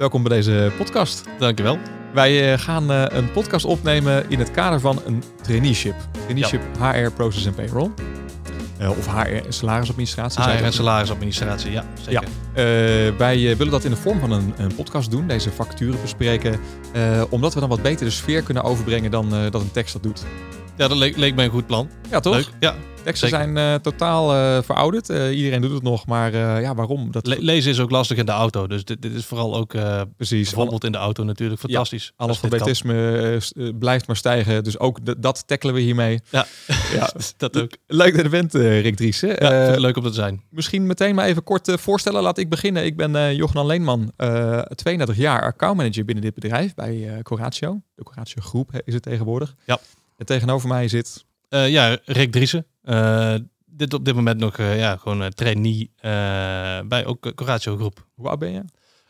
Welkom bij deze podcast. Dankjewel. Wij eh, gaan eh, een podcast opnemen in het kader van een traineeship. Traineeship HR, Process en Payroll. Eh, of HR en salarisadministratie. HR en salarisadministratie, ja, zeker. Ja. Wij willen dat in de vorm van een, een podcast doen, deze facturen bespreken. omdat we dan wat beter de sfeer kunnen overbrengen dan dat een tekst dat doet. Ja, dat leek, leek mij een goed plan. Ja, toch? Leuk. Ja. Teksten zeker. zijn eh, totaal eh, verouderd. Eh, iedereen doet het nog, maar ja, waarom? Dat, Le- lezen is ook lastig in de auto. Dus dit, dit is vooral ook precies. bijvoorbeeld in de auto natuurlijk fantastisch. Kan. Analfabetisme blijft maar stijgen. Dus ook dat tackelen we hiermee. Ja, Ja. dat ook. Leuk dat je bent, Rick Driessen. Ja, leuk om te zijn. misschien meteen maar even kort voorstellen. Laat ik beginnen. Ik ben Johan Leenman, eh 32 jaar accountmanager binnen dit bedrijf bij Coratio. De Coratio Groep is het tegenwoordig. Ja. En tegenover mij zit... Ja, Rick Driessen. Eh, dit op dit moment nog eh, ja, gewoon een trainee eh, bij ook Coratio Groep. Hoe oud ben je?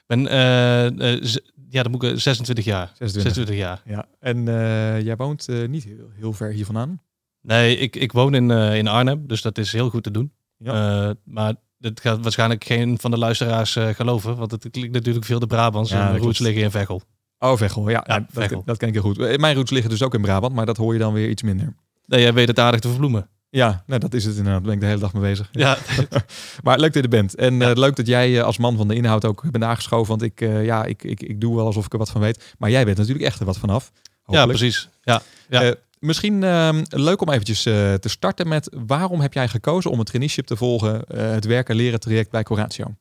Ben, eh, eh, ja, dan moet ik eh, 26 jaar. 26. 26 jaar. Ja. En eh, jij woont eh, niet heel, heel ver hier vandaan. Nee, ik, ik woon in, eh, in Arnhem, dus dat is heel goed te doen. Ja. Eh, maar dat gaat waarschijnlijk geen van de luisteraars eh, geloven, want het klinkt natuurlijk veel de Brabants Ja, en roots liggen in Veghel. Oh, Veghel. Ja, Ja, dat, Veghel. dat ken ik heel goed. Eh, Mijn roots liggen dus ook in Brabant, maar dat hoor je dan weer iets minder. Nee, jij weet het aardig te verbloemen. Ja, nou, dat is het inderdaad. Daar ben ik de hele dag mee bezig. Ja, Maar leuk dat je er bent. En Ja. eh, leuk dat jij eh, als man van de inhoud ook bent aangeschoven. Want ik, eh, ja, ik, ik, ik doe wel alsof ik er wat van weet. Maar jij weet natuurlijk echt er wat vanaf. ja precies. Ja. ja. Misschien ehm, leuk om eventjes te starten met... waarom heb jij gekozen om het traineeship te volgen... het werken leren traject bij Coratio?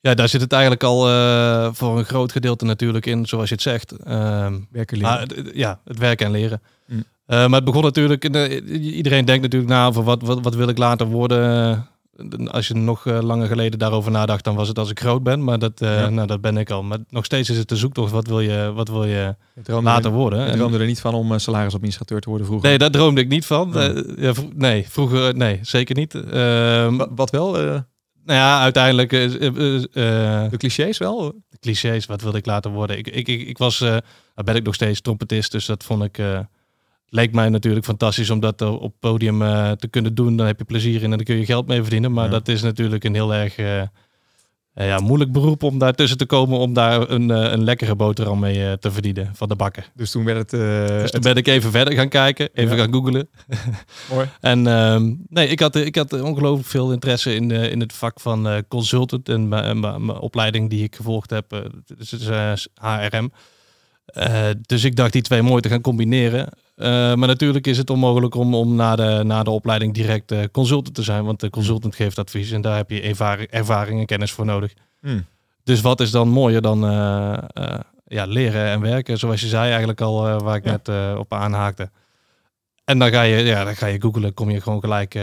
ja, daar zit het eigenlijk al voor een groot gedeelte natuurlijk in, zoals je het zegt. Ehm, Werken leren. het- ja, het werken en leren. Mm. Eh, maar het begon natuurlijk, iedereen denkt natuurlijk na over wat, wat, wat wil ik later worden. Als je nog eh, langer geleden daarover nadacht, dan was het als ik groot ben. Maar dat, eh, Ja. nou, dat ben ik al. Maar nog steeds is het de zoektocht, wat wil je, wat wil je later er, worden? En- droomde er niet van om eh, salarisadministrateur te worden vroeger? nee, daar droomde ik niet van. Ja. Eh, nee, vroeger, nee, zeker niet. Ehm, Wa- wat wel? eh, nou ja, uiteindelijk, eh, eh, eh, de clichés wel? de clichés, wat wilde ik later worden? Ik, ik, ik, ik was, eh ben ik nog steeds trompetist, dus dat vond ik, eh, leek mij natuurlijk fantastisch om dat eh, op podium eh, te kunnen doen. Dan heb je plezier in en dan kun je geld mee verdienen. Maar Ja. dat is natuurlijk een heel erg eh, ja, moeilijk beroep om daar tussen te komen, om daar een, een lekkere boterham mee te verdienen van de bakken. Dus toen werd het... Dus toen ben ik even verder gaan kijken, even Ja. gaan googlen. Mooi. En ehm, nee, ik had, ik had ongelooflijk veel interesse in, in het vak van consultant en mijn- opleiding die ik gevolgd heb. dus HRM. Dus ik dacht die twee mooi te gaan combineren. Eh, maar natuurlijk is het onmogelijk om, om na, de, na de opleiding direct eh, consultant te zijn. Want de consultant geeft advies en daar heb je ervaring, ervaring en kennis voor nodig. Hmm. Dus wat is dan mooier dan eh, ja, leren en werken, zoals je zei eigenlijk al, waar ik Ja. net op aanhaakte. En dan ga je, ja, dan ga je googlen, kom je gewoon gelijk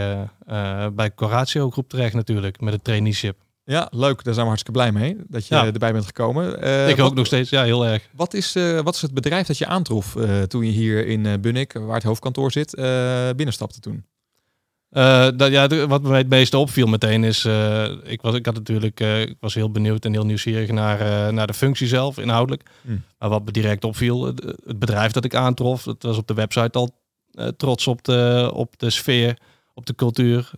bij Coratio groep terecht natuurlijk, met het traineeship. Ja, leuk. Daar zijn we hartstikke blij mee dat je Ja. erbij bent gekomen. Eh, ik wat- ook nog steeds, ja, heel erg. Wat is, eh, wat is het bedrijf dat je aantrof eh, toen je hier in Bunnik, waar het hoofdkantoor zit, binnenstapte toen? Dat, ja, wat mij het meeste opviel meteen is, ik, was, ik had natuurlijk, ik was heel benieuwd en heel nieuwsgierig naar, naar de functie zelf, inhoudelijk. Hmm. Maar wat me direct opviel, het, bedrijf dat ik aantrof, het was op de website al trots op de, op de sfeer, op de cultuur,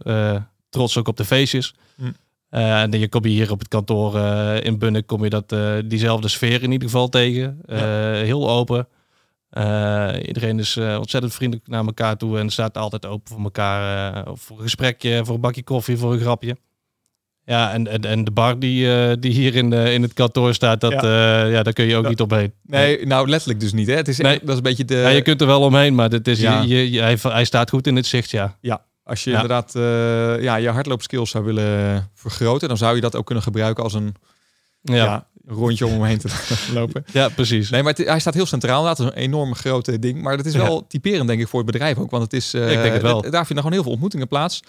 trots ook op de feestjes. Hmm. Eh, en je kom je hier op het kantoor eh, in Bunnik, kom je dat, eh, diezelfde sfeer in ieder geval tegen. Heel open. Iedereen is ontzettend vriendelijk naar elkaar toe en staat altijd open voor elkaar. voor een gesprekje, voor een bakje koffie, voor een grapje. Ja, en, en, en de bar die, die hier in, de, in het kantoor staat, dat, ja. ja, daar kun je ook Ja. niet omheen. Nee, nou letterlijk dus niet. Hè? Het is Nee. dat is een beetje de. Ja, je kunt er wel omheen, maar het is, Ja. je, je, hij, hij staat goed in het zicht, ja. Als je Ja. inderdaad eh, ja, je hardloopskills zou willen vergroten, dan zou je dat ook kunnen gebruiken als een Ja, ja. ja. rondje om omheen te lopen. precies. Nee, maar het- hij staat heel centraal. Dat is een enorme grote ding. Maar dat is wel typerend, denk ik, voor het bedrijf ook. Want het is. eh, Ik denk het wel. Daar vinden gewoon heel veel ontmoetingen plaats.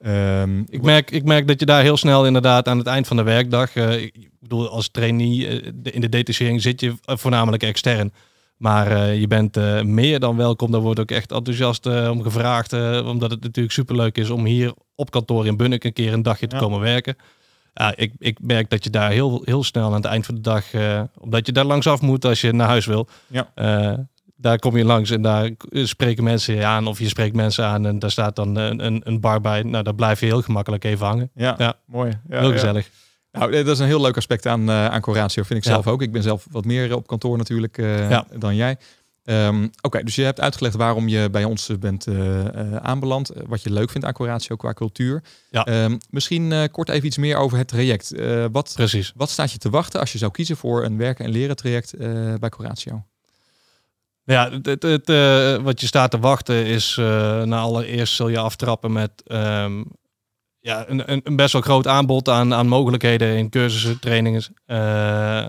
Ehm, Ik merk, ik merk dat je daar heel snel inderdaad aan het eind van de werkdag, eh, ik bedoel als trainee eh, de- in de detachering zit je eh, voornamelijk extern. Maar eh, je bent eh, meer dan welkom. Daar wordt ook echt enthousiast eh, om gevraagd. omdat het natuurlijk superleuk is om hier op kantoor in Bunnik een keer een dagje te Ja. komen werken. Ik, ik merk dat je daar heel, heel snel aan het eind van de dag, omdat je daar langsaf moet als je naar huis wil. Ja. daar kom je langs en daar spreken mensen je aan of je spreekt mensen aan en daar staat dan een, een, een bar bij. Nou, daar blijf je heel gemakkelijk even hangen. ja, Ja. mooi. Ja, heel gezellig. Nou, dat is een heel leuk aspect aan, uh, aan Coratio, vind ik Ja. zelf ook. Ik ben zelf wat meer op kantoor natuurlijk eh, Ja. dan jij. Ehm, Oké, dus je hebt uitgelegd waarom je bij ons eh, bent eh, eh, aanbeland. eh, wat je leuk vindt aan Coratio qua cultuur. Ja. Ehm, misschien eh, kort even iets meer over het traject. Eh, wat, Precies. wat staat je te wachten als je zou kiezen voor een werken en leren traject eh, bij Coratio? Ja, het, het, eh, wat je staat te wachten is, eh na allereerst zul je aftrappen met ehm, ja, een, een, best wel groot aanbod aan, aan mogelijkheden in cursussen, trainingen. Eh,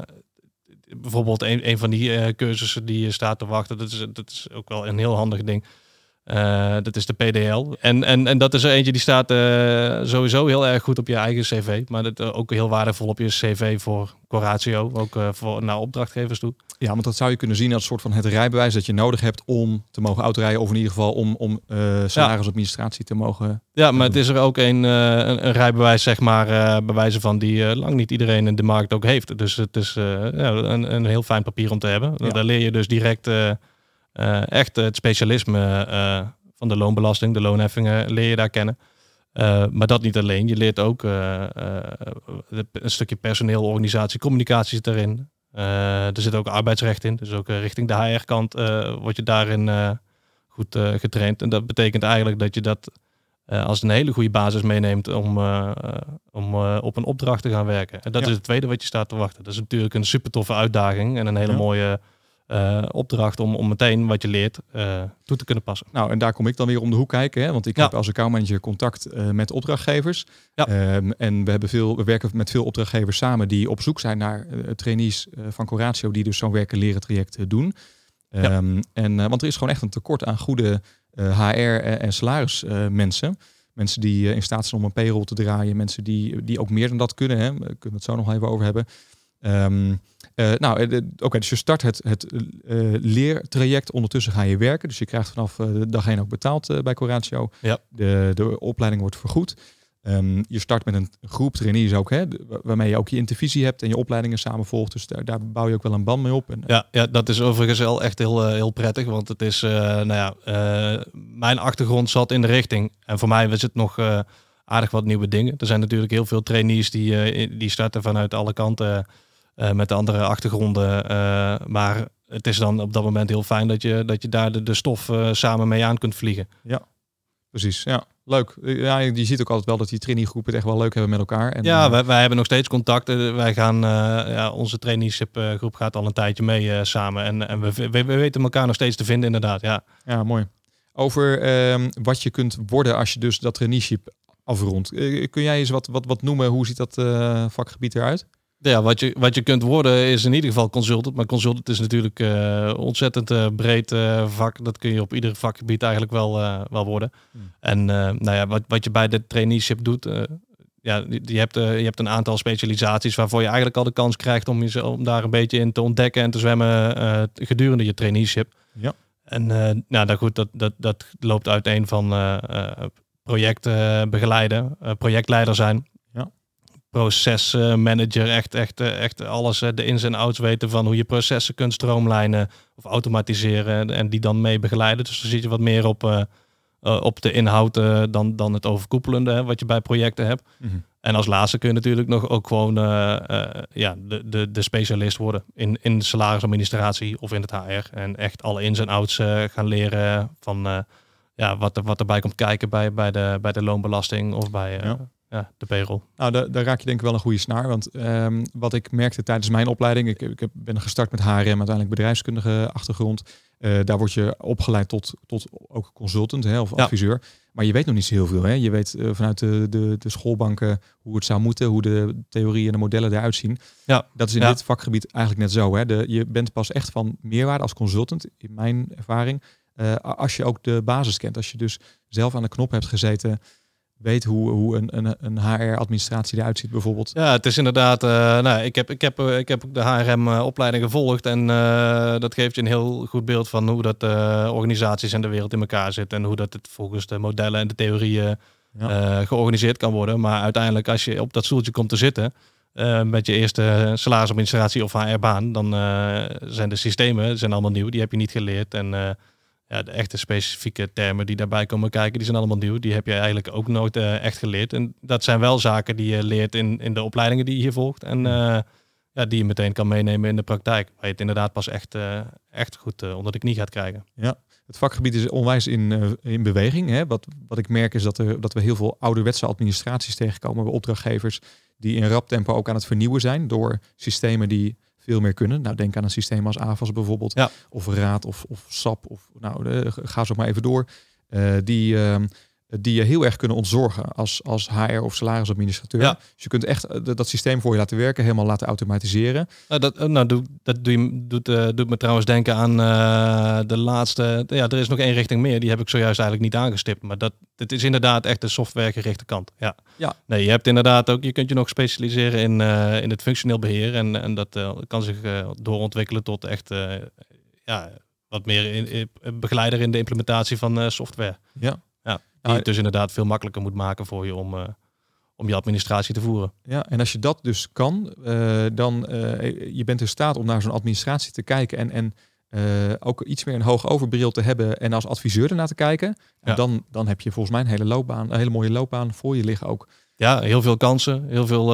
bijvoorbeeld een, een van die eh, cursussen die je staat te wachten, dat is, dat is ook wel een heel handig ding. Eh, dat is de PDL. En, en, en dat is er eentje die staat eh, sowieso heel erg goed op je eigen cv. Maar dat, eh, ook heel waardevol op je cv voor Coratio. Ook voor naar opdrachtgevers toe. Ja, want dat zou je kunnen zien als een soort van het rijbewijs dat je nodig hebt om te mogen autorijden. Of in ieder geval om, om salarisadministratie te mogen. Ja, maar het is er ook een, een, een rijbewijs, zeg maar, eh bewijzen van die lang niet iedereen in de markt ook heeft. Dus het is ja, een, een heel fijn papier om te hebben. Ja. Daar leer je dus direct echt het specialisme eh, van de loonbelasting, de loonheffingen, leer je daar kennen. Eh, maar dat niet alleen. Je leert ook eh, eh, een stukje personeel, organisatie, communicatie zit erin. Eh, er zit ook arbeidsrecht in. Dus ook eh, richting de HR-kant eh word je daarin eh, goed eh, getraind. En dat betekent eigenlijk dat je dat eh, als een hele goede basis meeneemt om, eh, eh, om eh, op een opdracht te gaan werken. En dat Ja. is het tweede wat je staat te wachten. Dat is natuurlijk een super toffe uitdaging en een hele Ja. mooie eh, opdracht om, om meteen wat je leert eh, toe te kunnen passen. Nou, en daar kom ik dan weer om de hoek kijken. Hè? Want ik Ja. heb als accountmanager contact eh, met opdrachtgevers. Ja. Ehm, en we, hebben veel, we werken met veel opdrachtgevers samen die op zoek zijn naar trainees van Coratio die dus zo'n werken leren traject doen. Ja. Ehm, en, want er is gewoon echt een tekort aan goede HR en, en salarismensen. mensen. mensen die in staat zijn om een payroll te draaien. Mensen die, die ook meer dan dat kunnen. Hè? Daar kunnen we het zo nog even over hebben. Ehm, eh, nou, eh, oké, dus je start het, het eh, leertraject. Ondertussen ga je werken. Dus je krijgt vanaf de dag één ook betaald bij Coratio. Ja. De, de opleiding wordt vergoed. Ehm, je start met een groep trainees ook, hè, waarmee je ook je intervisie hebt en je opleidingen samen volgt. Dus daar, daar bouw je ook wel een band mee op. En, Ja, ja, dat is overigens wel echt heel, heel prettig. Want het is, nou ja, mijn achtergrond zat in de richting. En voor mij was het nog aardig wat nieuwe dingen. Er zijn natuurlijk heel veel trainees die, die starten vanuit alle kanten eh, met andere achtergronden. eh, maar het is dan op dat moment heel fijn dat je, dat je daar de, de stof eh, samen mee aan kunt vliegen. Precies, ja. Leuk. Ja, je ziet ook altijd wel dat die traineegroepen het echt wel leuk hebben met elkaar. En, ja, wij, wij hebben nog steeds contact. Wij gaan, ja, onze traineeship eh, groep gaat al een tijdje mee samen. En, en we, we, we weten elkaar nog steeds te vinden inderdaad. Ja. Ja, mooi. Over ehm, wat je kunt worden als je dus dat traineeship afrondt. Kun jij eens wat, wat, wat noemen? Hoe ziet dat vakgebied eruit? Ja, wat je, wat je kunt worden is in ieder geval consultant. Maar consultant is natuurlijk eh ontzettend eh, breed eh, vak. Dat kun je op ieder vakgebied eigenlijk wel, wel worden. Hmm. En nou ja, wat, wat je bij de traineeship doet, ja, je, je hebt, je hebt een aantal specialisaties waarvoor je eigenlijk al de kans krijgt om, jezelf, om daar een beetje in te ontdekken en te zwemmen gedurende je traineeship. Ja. En nou, dat, goed, dat, dat, dat loopt uiteen van projecten begeleiden, projectleider zijn. Procesmanager, echt, echt, eh, echt alles, eh, de ins en outs weten van hoe je processen kunt stroomlijnen of automatiseren en die dan mee begeleiden. Dus dan zit je wat meer op, eh, op de inhoud dan, dan het overkoepelende hè, wat je bij projecten hebt. En als laatste kun je natuurlijk nog ook gewoon ja, de, de, de specialist worden in, in de salarisadministratie of in het HR. En echt alle ins en outs gaan leren van ja, wat, er, wat erbij komt kijken bij, bij, de, bij de loonbelasting of bij Ja. Ja. de payroll. Nou, daar, daar raak je denk ik wel een goede snaar. Want ehm, wat ik merkte tijdens mijn opleiding, ik, ik ben gestart met HRM, uiteindelijk bedrijfskundige achtergrond. Eh, daar word je opgeleid tot, tot ook consultant hè, of Ja. adviseur. Maar je weet nog niet zo heel veel. Hè? Je weet eh, vanuit de, de, de schoolbanken hoe het zou moeten, hoe de theorieën en de modellen eruit zien. Ja. Dat is in Ja. dit vakgebied eigenlijk net zo. Hè? De, je bent pas echt van meerwaarde als consultant, in mijn ervaring, eh, als je ook de basis kent. Als je dus zelf aan de knop hebt gezeten, weet hoe, hoe een, een, een HR-administratie eruit ziet bijvoorbeeld. Ja, het is inderdaad. eh, nou, ik heb, ik heb, eh, ik heb ook de HRM-opleiding gevolgd. En eh, dat geeft je een heel goed beeld van hoe dat eh, organisaties en de wereld in elkaar zitten. En hoe dat het volgens de modellen en de theorieën Ja. georganiseerd kan worden. Maar uiteindelijk, als je op dat stoeltje komt te zitten. met je eerste salarisadministratie of HR-baan, dan zijn de systemen zijn allemaal nieuw. Die heb je niet geleerd. En ja, de echte specifieke termen die daarbij komen kijken, die zijn allemaal nieuw. Die heb je eigenlijk ook nooit eh, echt geleerd. En dat zijn wel zaken die je leert in, in de opleidingen die je hier volgt. En uh, ja, die je meteen kan meenemen in de praktijk. Waar je het inderdaad pas echt, uh, echt goed onder de knie gaat krijgen. Ja, het vakgebied is onwijs in, in beweging. Hè? Wat, wat ik merk is dat, er, dat we heel veel ouderwetse administraties tegenkomen bij opdrachtgevers die in rap tempo ook aan het vernieuwen zijn door systemen die veel meer kunnen. Nou, denk aan een systeem als AVAS bijvoorbeeld, ja. of Raad of, of SAP, of nou, de, ga zo maar even door. Uh, die, uh, die je heel erg kunnen ontzorgen als, als HR of salarisadministrateur. Ja. Dus je kunt echt uh, dat systeem voor je laten werken, helemaal laten automatiseren. Nou, dat, nou, doe, dat doe je, doet, uh, doet me trouwens denken aan uh, de laatste. Ja, er is nog één richting meer. Die heb ik zojuist eigenlijk niet aangestipt. Maar dat, het is inderdaad echt de softwaregerichte kant. Ja. ja. Nee, je hebt inderdaad ook, je kunt je nog specialiseren in, uh, in het functioneel beheer. En, en dat kan zich doorontwikkelen tot echt ja, wat meer in, in, begeleider in de implementatie van software. Ja. Die het dus inderdaad veel makkelijker moet maken voor je om, uh, om je administratie te voeren. Ja, en als je dat dus kan, uh, dan uh, je bent in staat om naar zo'n administratie te kijken en, en ook iets meer een hoog overbril te hebben en als adviseur ernaar te kijken. Ja. Dan, dan heb je volgens mij een hele loopbaan, een hele mooie loopbaan voor je liggen ook. Ja, heel veel kansen, heel veel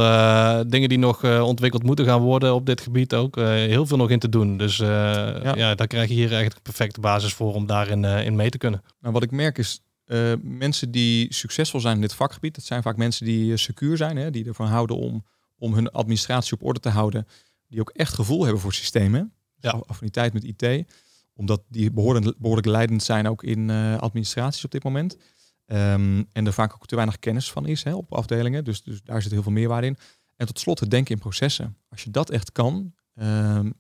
dingen die nog ontwikkeld moeten gaan worden op dit gebied ook. heel veel nog in te doen. Dus ja. ja, daar krijg je hier echt een perfecte basis voor om daarin in mee te kunnen. Nou, wat ik merk is, uh, mensen die succesvol zijn in dit vakgebied, dat zijn vaak mensen die uh, secuur zijn, hè, die ervan houden om, om hun administratie op orde te houden, die ook echt gevoel hebben voor systemen, ja. affiniteit met IT, omdat die behoorlijk, behoorlijk leidend zijn ook in uh, administraties op dit moment. Um, en er vaak ook te weinig kennis van is hè, op afdelingen, dus, dus daar zit heel veel meerwaarde in. En tot slot het denken in processen. Als je dat echt kan, um,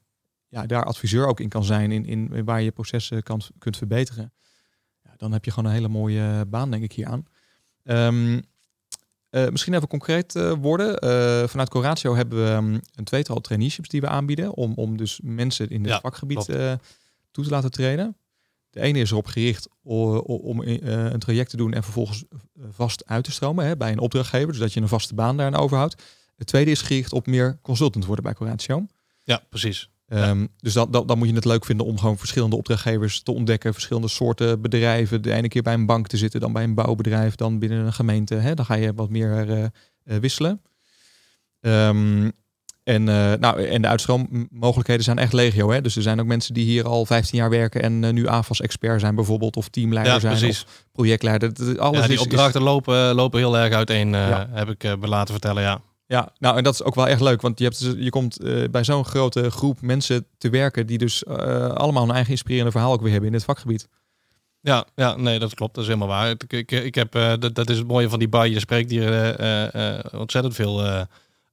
ja, daar adviseur ook in kan zijn, in, in waar je processen kan, kunt verbeteren dan heb je gewoon een hele mooie baan, denk ik, hier aan. Um, uh, misschien even concreet uh, worden. Uh, vanuit Coratio hebben we um, een tweetal traineeships die we aanbieden om, om dus mensen in het Ja, vakgebied toe te laten treden. De ene is erop gericht om een traject te doen en vervolgens vast uit te stromen hè, bij een opdrachtgever, dus dat je een vaste baan daaraan overhoudt. Het tweede is gericht op meer consultant worden bij Coratio. Ja, precies. Um, dus dan, dan, dan moet je het leuk vinden om gewoon verschillende opdrachtgevers te ontdekken, verschillende soorten bedrijven. De ene keer bij een bank te zitten, dan bij een bouwbedrijf, dan binnen een gemeente. Hè? Dan ga je wat meer uh, uh, wisselen. Um, en, uh, nou, en de uitstroommogelijkheden zijn echt legio. Hè? Dus er zijn ook mensen die hier al 15 jaar werken en uh, nu AFAS-expert zijn bijvoorbeeld, of teamleider Ja, zijn, precies. of projectleider. Dat- Alles ja, die is, opdrachten Lopen, lopen heel erg uiteen, eh, Ja. heb ik eh, me laten vertellen, ja. Ja, nou en dat is ook wel echt leuk, want je, hebt, dus- je komt eh, bij zo'n grote groep mensen te werken die dus eh, allemaal een eigen inspirerende verhaal ook weer hebben in dit vakgebied. Ja, ja, nee, dat klopt. Dat is helemaal waar. Ik, ik, ik heb, eh, dat, dat is het mooie van die bar. Je spreekt hier ontzettend veel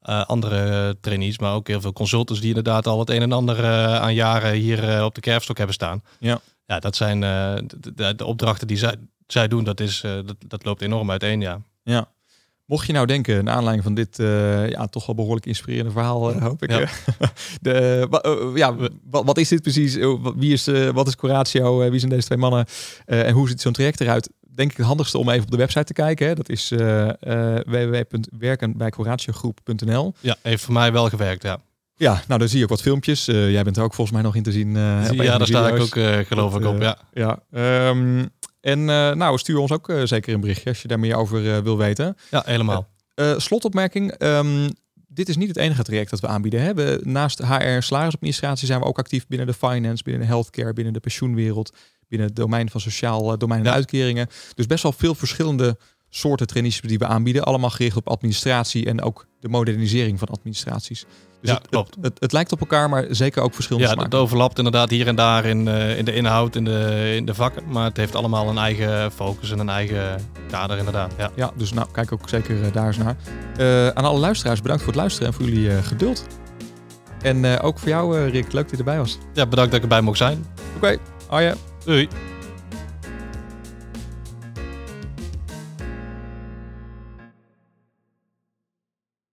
andere trainees, maar ook heel veel consultants die inderdaad al het een en ander aan jaren hier op de kerfstok hebben staan. Ja. Ja, dat zijn de, de, opdrachten die zij, zij doen, dat, is, dat, dat loopt enorm uiteen, ja. Ja. Mocht je nou denken, naar aanleiding van dit eh, ja, toch wel behoorlijk inspirerende verhaal, eh, hoop ik. Ja. eh, de, ja, wat, is dit precies? Wie is, wat is Coratio? Wie zijn deze twee mannen? En hoe ziet zo'n traject eruit? Denk ik het handigste om even op de website te kijken. Hè? Dat is www.werkenbijcoratiogroep.nl. Ja, heeft voor mij wel gewerkt, ja. Ja, nou daar zie je ook wat filmpjes. Jij bent er ook volgens mij nog in te zien. ja, daar sta ik ook, geloof Dat, ik, op, ja. Ja, ehm, en eh, nou, stuur ons ook eh, zeker een berichtje als je daar meer over eh, wil weten. Ja, helemaal. Slotopmerking. ehm, dit is niet het enige traject dat we aanbieden. Hè. We, naast HR en salarisadministratie zijn we ook actief binnen de finance, binnen de healthcare, binnen de pensioenwereld, binnen het domein van sociaal domein en Ja. uitkeringen. Dus best wel veel verschillende soorten traineeships die we aanbieden. Allemaal gericht op administratie en ook de modernisering van administraties. Dus Ja, het, klopt. Het, het, het lijkt op elkaar, maar zeker ook verschillende Ja, smaken. dat overlapt inderdaad hier en daar in, eh, in de inhoud, in de, in de vakken. Maar het heeft allemaal een eigen focus en een eigen kader inderdaad. Ja, Ja, dus nou, kijk ook zeker eh, daar eens naar. Eh, aan alle luisteraars, bedankt voor het luisteren en voor jullie geduld. En ook voor jou, Rick, leuk dat je erbij was. ja bedankt dat ik erbij mocht zijn. Oké, Arje. Doei.